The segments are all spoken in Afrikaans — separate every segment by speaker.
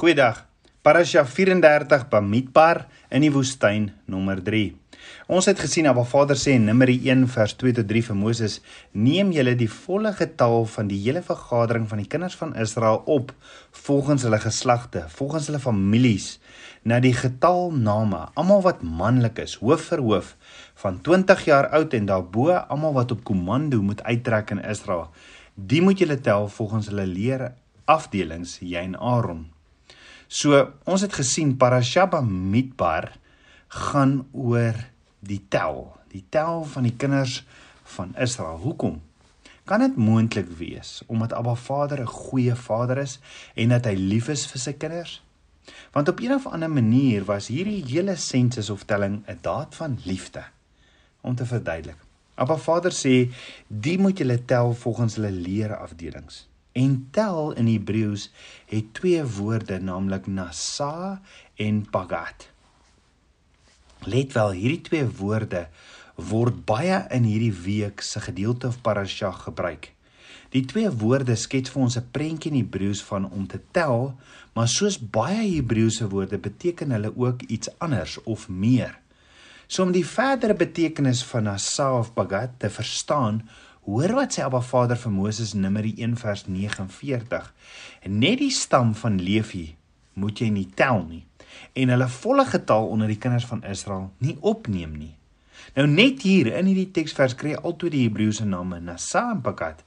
Speaker 1: Goeiedag. Parasha 34 Bamidbar in die woestyn nommer 3. Ons het gesien dat Vader sê in Numeri 1 vers 2 tot 3 vir Moses: "Neem julle die volle getal van die hele vergadering van die kinders van Israel op volgens hulle geslagte, volgens hulle families, na die getal name, almal wat manlik is, hoof vir hoof, van 20 jaar oud en daarbo, almal wat op komando moet uittrek in Israel. Die moet julle tel volgens hulle leer afdelings, jy en Aaron." So ons het gesien Parashaba Midbar gaan oor die tel, die tel van die kinders van Israel. Hoekom? Kan dit moontlik wees omdat Abba Vader 'n goeie Vader is en dat hy lief is vir sy kinders? Want op 'n of ander manier was hierdie hele sensus of telling 'n daad van liefde. Om te verduidelik. Abba Vader sê, "Die moet julle tel volgens hulle leer afdelings." En tel in Hebreëus het twee woorde, naamlik nasa en pagat. Let wel, hierdie twee woorde word baie in hierdie week se gedeelte of parasha gebruik. Die twee woorde skets vir ons 'n prentjie in Hebreëus van om te tel, maar soos baie Hebreëse woorde beteken hulle ook iets anders of meer. So om die verdere betekenis van nasa of pagat te verstaan, Hoor wat sê Abba Vader vir Moses Numeri 1 vers 49. En net die stam van Levi moet jy nie tel nie en hulle volle getal onder die kinders van Israel nie opneem nie. Nou net hier in hierdie teksvers kry jy altyd die Hebreëse name Nasa en Pagat.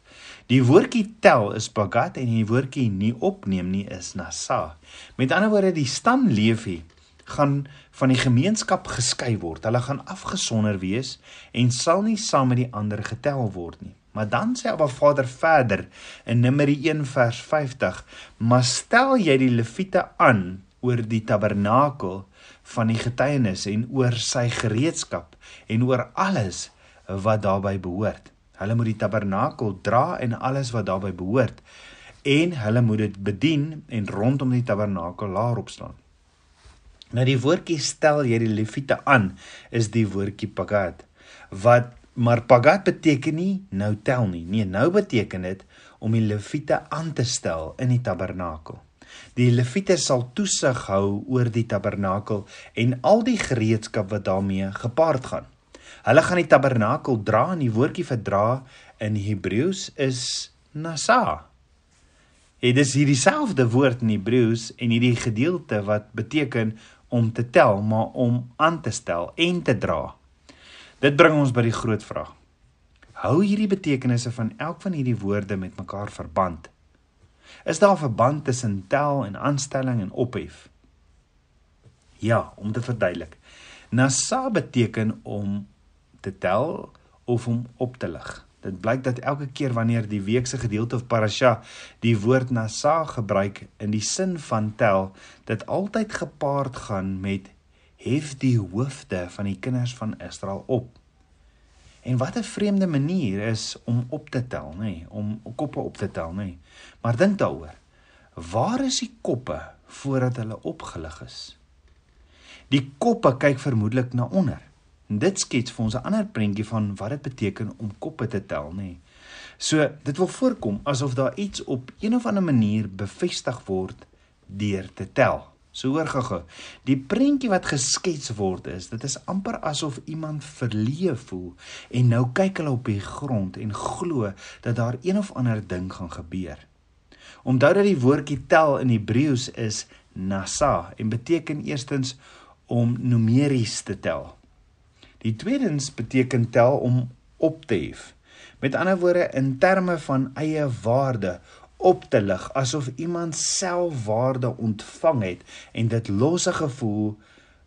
Speaker 1: Die woordjie tel is Pagat en die woordjie nie opneem nie is Nasa. Met ander woorde die stam Levi gaan van die gemeenskap geskei word. Hulle gaan afgesonder wees en sal nie saam met die ander getel word nie. Maar dan sê Abba Vader verder in Numeri 1 vers 50: "Maar stel jy die leviete aan oor die tabernakel van die getuienis en oor sy gereedskap en oor alles wat daarbey behoort. Hulle moet die tabernakel dra en alles wat daarbey behoort en hulle moet dit bedien en rondom die tabernakel laar opstaan." Nou die woordjie stel jy die leviete aan is die woordjie pagat wat maar pagat beteken nie nou tel nie. Nee, nou beteken dit om die leviete aan te stel in die tabernakel. Die leviete sal toesig hou oor die tabernakel en al die gereedskap wat daarmee gepaard gaan. Hulle gaan die tabernakel dra en die woordjie vir dra in Hebreëus is nasa. Dit is hier dieselfde woord in Hebreëus en hierdie gedeelte wat beteken om te tel, maar om aan te stel en te dra. Dit bring ons by die groot vraag. Hou hierdie betekenisse van elk van hierdie woorde met mekaar verband? Is daar 'n verband tussen tel en aanstelling en ophef? Ja, om te verduidelik. Nasa beteken om te tel of om op te lig. Dit blyk dat elke keer wanneer die week se gedeelte of parasha die woord nasa gebruik in die sin van tel, dit altyd gepaard gaan met hef die hoofde van die kinders van Israel op. En wat 'n vreemde manier is om op te tel, nê, nee, om koppe op te tel, nê. Nee. Maar dink daaroor. Waar is die koppe voordat hulle opgelig is? Die koppe kyk vermoedelik na onder. En dit skets vir ons 'n ander prentjie van wat dit beteken om koppe te tel, nê. Nee. So, dit wil voorkom asof daar iets op een of ander manier bevestig word deur te tel. So hoor gou-gou. Die prentjie wat geskets word is, dit is amper asof iemand verleë voel en nou kyk hulle op die grond en glo dat daar een of ander ding gaan gebeur. Onthou dat die woordjie tel in Hebreëus is nasa en beteken eerstens om numeries te tel. Die tweedens beteken tel om op te hef. Met ander woorde in terme van eie waarde op te lig asof iemand selfwaarde ontvang het en dit los 'n gevoel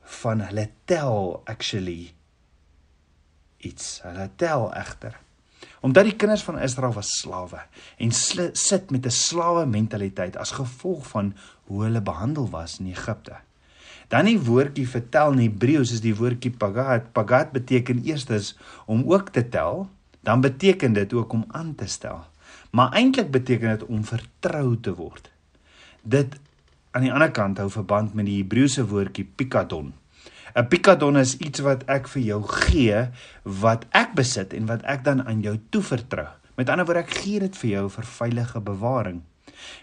Speaker 1: van hulle tel actually iets. Hulle tel egter. Omdat die kinders van Israel was slawe en sit met 'n slawe mentaliteit as gevolg van hoe hulle behandel was in Egipte Dan die woordjie vertel in Hebreëus is die woordjie pagat. Pagat beteken eerstens om ook te tel, dan beteken dit ook om aan te stel. Maar eintlik beteken dit om vertrou te word. Dit aan die ander kant hou verband met die Hebreëse woordjie pikadon. 'n Pikadon is iets wat ek vir jou gee wat ek besit en wat ek dan aan jou toevertrou. Met ander woorde ek gee dit vir jou vir veilige bewaring.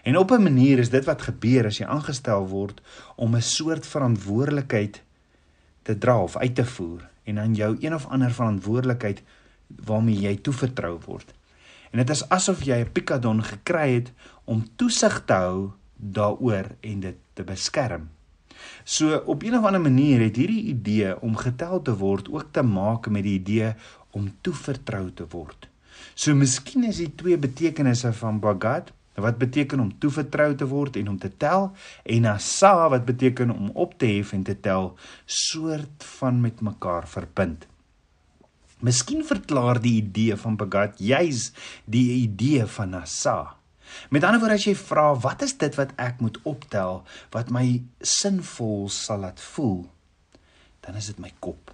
Speaker 1: En op 'n manier is dit wat gebeur as jy aangestel word om 'n soort verantwoordelikheid te dra of uit te voer en aan jou een of ander verantwoordelikheid waarmee jy toevertrou word. En dit is asof jy 'n pikadon gekry het om toesig te hou daaroor en dit te beskerm. So op 'n of ander manier het hierdie idee om getel te word ook te maak met die idee om toevertrou te word. So miskien is die twee betekenisse van bagat wat beteken om toevertrou te word en om te tel en asa wat beteken om op te hef en te tel soort van met mekaar verbind. Miskien verklaar die idee van bagat juis die idee van asa. Met ander woorde as jy vra wat is dit wat ek moet optel wat my sinvol sal laat voel dan is dit my kop.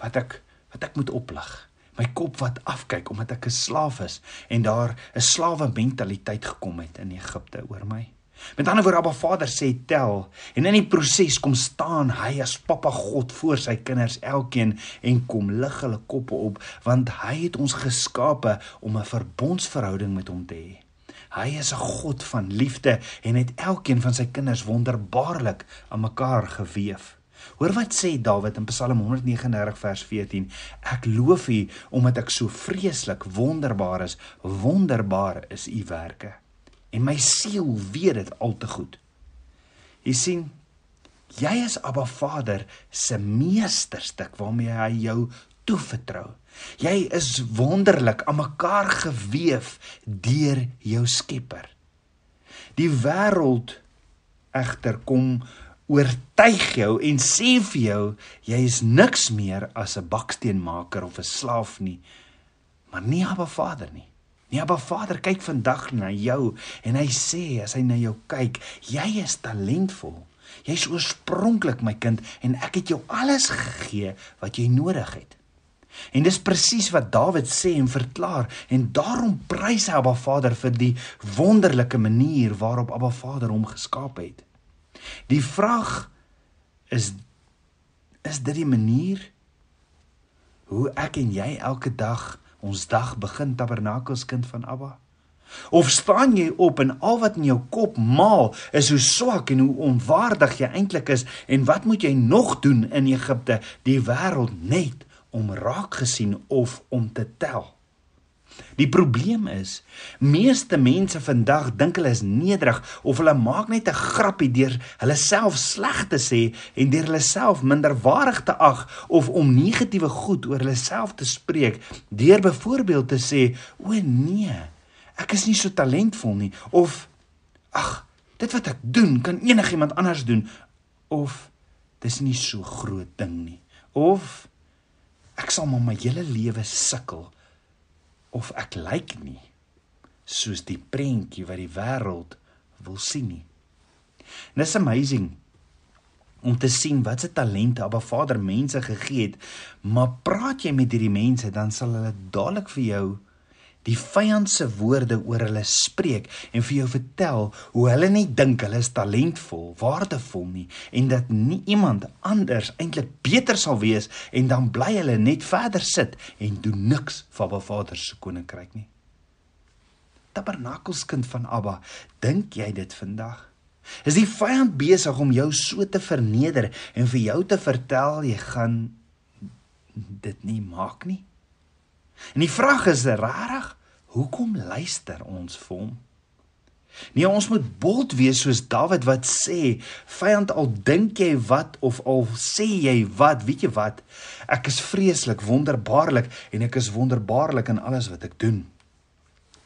Speaker 1: Wat ek wat ek moet oplig my kop wat afkyk omdat ek 'n slaaf is en daar 'n slawe mentaliteit gekom het in Egipte oor my. Met ander woorde, Abba Vader sê tel en in die proses kom staan hy as Pappa God voor sy kinders elkeen en kom lig hulle koppe op want hy het ons geskape om 'n verbondsverhouding met hom te hê. Hy is 'n God van liefde en het elkeen van sy kinders wonderbaarlik aan mekaar gewewe. Hoor wat sê Dawid in Psalm 139 vers 14: Ek loof U omdat ek so vreeslik wonderbaar is. Wonderbaar is U werke. En my siel weet dit al te goed. Jy sien, jy is Abba Vader se meesterstuk waarmee hy jou toevertrou. Jy is wonderlik aan mekaar gewewe deur jou Skepper. Die wêreld egter kom oortuig jou en sê vir jou jy is niks meer as 'n baksteenmaker of 'n slaaf nie maar nie Abba Vader nie. Nie Abba Vader kyk vandag na jou en hy sê as hy na jou kyk jy is talentvol. Jy's oorspronklik my kind en ek het jou alles gegee wat jy nodig het. En dis presies wat Dawid sê en verklaar en daarom prys hy Abba Vader vir die wonderlike manier waarop Abba Vader hom geskaap het. Die vraag is is dit die manier hoe ek en jy elke dag ons dag begin tabernakels kind van Abba? Of staan jy op en al wat in jou kop maal is hoe swak en hoe onwaardig jy eintlik is en wat moet jy nog doen in Egipte die wêreld net om raak gesien of om te tel? Die probleem is, meeste mense vandag dink hulle is nederig of hulle maak net 'n grappie deur hulle self sleg te sê en deur hulle self minderwaardig te ag of om negatiewe goed oor hulle self te spreek deur byvoorbeeld te sê, "O nee, ek is nie so talentvol nie" of "Ag, dit wat ek doen kan enigiemand anders doen" of "Dis nie so groot ding nie" of "Ek sal maar my hele lewe sukkel" of ek lyk nie soos die prentjie wat die wêreld wil sien nie. And it's amazing om te sien wat se talente Abba Vader mense gegee het, maar praat jy met hierdie mense dan sal hulle dadelik vir jou die vyand se woorde oor hulle spreek en vir jou vertel hoe hulle nie dink hulle is talentvol, waardevol nie en dat nie iemand anders eintlik beter sal wees en dan bly hulle net verder sit en doen niks vir Abba Vader se koninkryk nie. Tabernakelskind van Abba, dink jy dit vandag? Is die vyand besig om jou so te verneder en vir jou te vertel jy gaan dit nie maak nie? En die vraag is regtig, hoekom luister ons vir hom? Nee, ons moet bold wees soos Dawid wat sê, vyand al dink jy wat of al sê jy wat, weet jy wat? Ek is vreeslik wonderbaarlik en ek is wonderbaarlik in alles wat ek doen.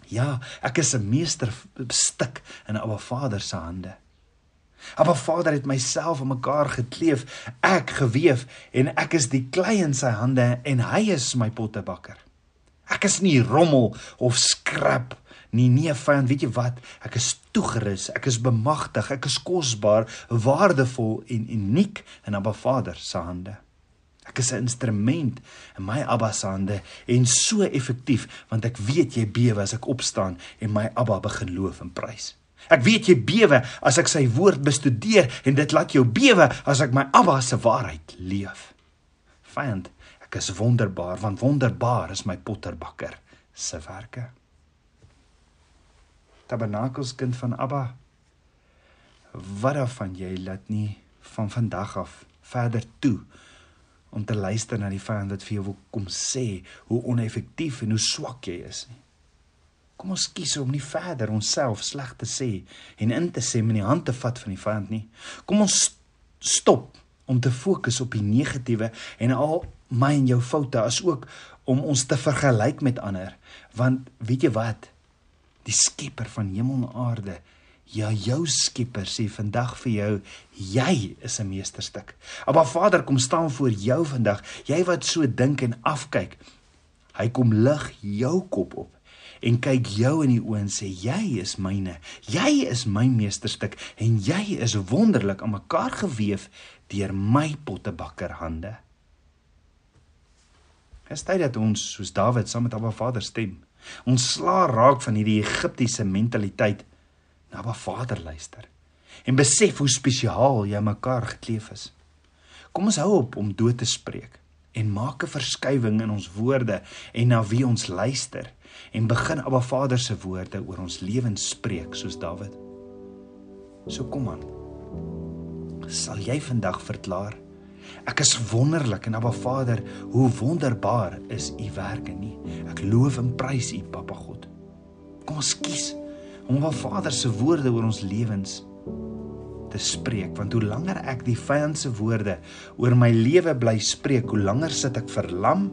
Speaker 1: Ja, ek is 'n meesterstuk in Abba Vader se hande. Abba Vader het myself in mekaar gekleef, ek gewewe en ek is die klei in sy hande en hy is my pottebakker. Ek is nie rommel of skrap nie, nee vyand, weet jy wat? Ek is toegerus, ek is bemagtig, ek is kosbaar, waardevol en uniek in Abba Vader se hande. Ek is 'n instrument in my Abba se hande en so effektief want ek weet jy bewe as ek opstaan en my Abba begin loof en prys. Ek weet jy bewe as ek sy woord bestudeer en dit laat jou bewe as ek my Abba se waarheid leef. Vyand, Ek is wonderbaar want wonderbaar is my potterbakker se werke. Tabernakelskind van Abba. Wat daarvan jy laat nie van vandag af verder toe om te luister na die vyand wat vir jou wil kom sê hoe oneffektief en hoe swak jy is nie. Kom ons kies om nie verder onsself sleg te sê en in te sê met die hand te vat van die vyand nie. Kom ons stop om te fokus op die negatiewe en al my en jou foute as ook om ons te vergelyk met ander. Want weet jy wat? Die skepper van hemel en aarde ja jou skepper sê vandag vir jou jy is 'n meesterstuk. Maar Vader kom staan voor jou vandag. Jy wat so dink en afkyk hy kom lig jou kop op en kyk jou in die oë en sê jy is myne. Jy is my meesterstuk en jy is wonderlik aan mekaar gewewe deur my pottebakker hande Is tyd dat ons soos Dawid saam met Abba Vader stem. Ons sla raak van hierdie Egiptiese mentaliteit na Abba Vader luister en besef hoe spesiaal jy mekaar gekleef is. Kom ons hou op om dood te spreek en maak 'n verskywing in ons woorde en na wie ons luister en begin Abba Vader se woorde oor ons lewens spreek soos Dawid. So kom aan. Sal jy vandag verklaar Ek is wonderlik en Abba Vader, hoe wonderbaar is u werke nie. Ek loof en prys u, Papa God. Kom ons kies om Abba Vader se woorde oor ons lewens te spreek, want hoe langer ek die vyand se woorde oor my lewe bly spreek, hoe langer sit ek verlam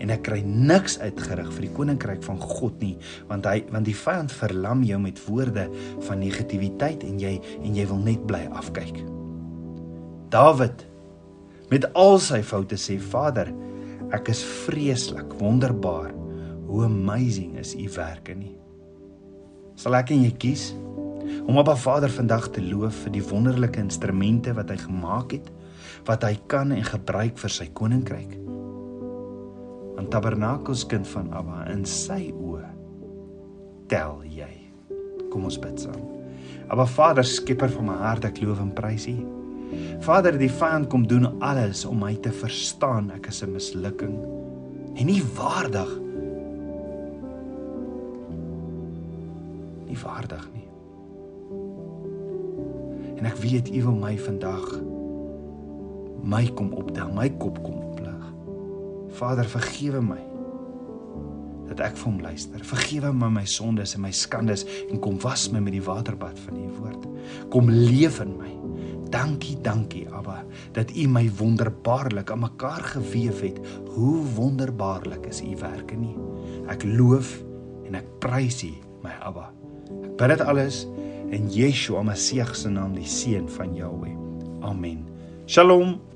Speaker 1: en ek kry niks uitgerig vir die koninkryk van God nie, want hy want die vyand verlam jou met woorde van negativiteit en jy en jy wil net bly afkyk. Dawid met al sy foute sê Vader, ek is vreeslik, wonderbaar. Hoe amazing is u werke nie. Sal ek en jy kies om op 'n Vader vandag te loof vir die wonderlike instrumente wat hy gemaak het, wat hy kan en gebruik vir sy koninkryk. Want Tabernakels kind van Abba in sy oë tel jy. Kom ons bid saam. Abba Vader, skepper van my hart, ek loof en prys U. Vader, die vyand kom doen alles om my te verstaan ek is 'n mislukking en nie waardig nie waardig nie. En ek weet U wil my vandag my kom optel, my kop kom oplig. Vader, vergewe my dat ek vir hom luister. Vergewe my my sondes en my skandes en kom was my met die waterbad van U woord. Kom leef in my. Dankie, dankie Abba dat U my wonderbaarlik aan mekaar gewewe het. Hoe wonderbaarlik is U werke nie. Ek loof en ek prys U, my Abba. Ek bid dit alles in Yeshua Messie se naam, die seun van Jahweh. Amen. Shalom.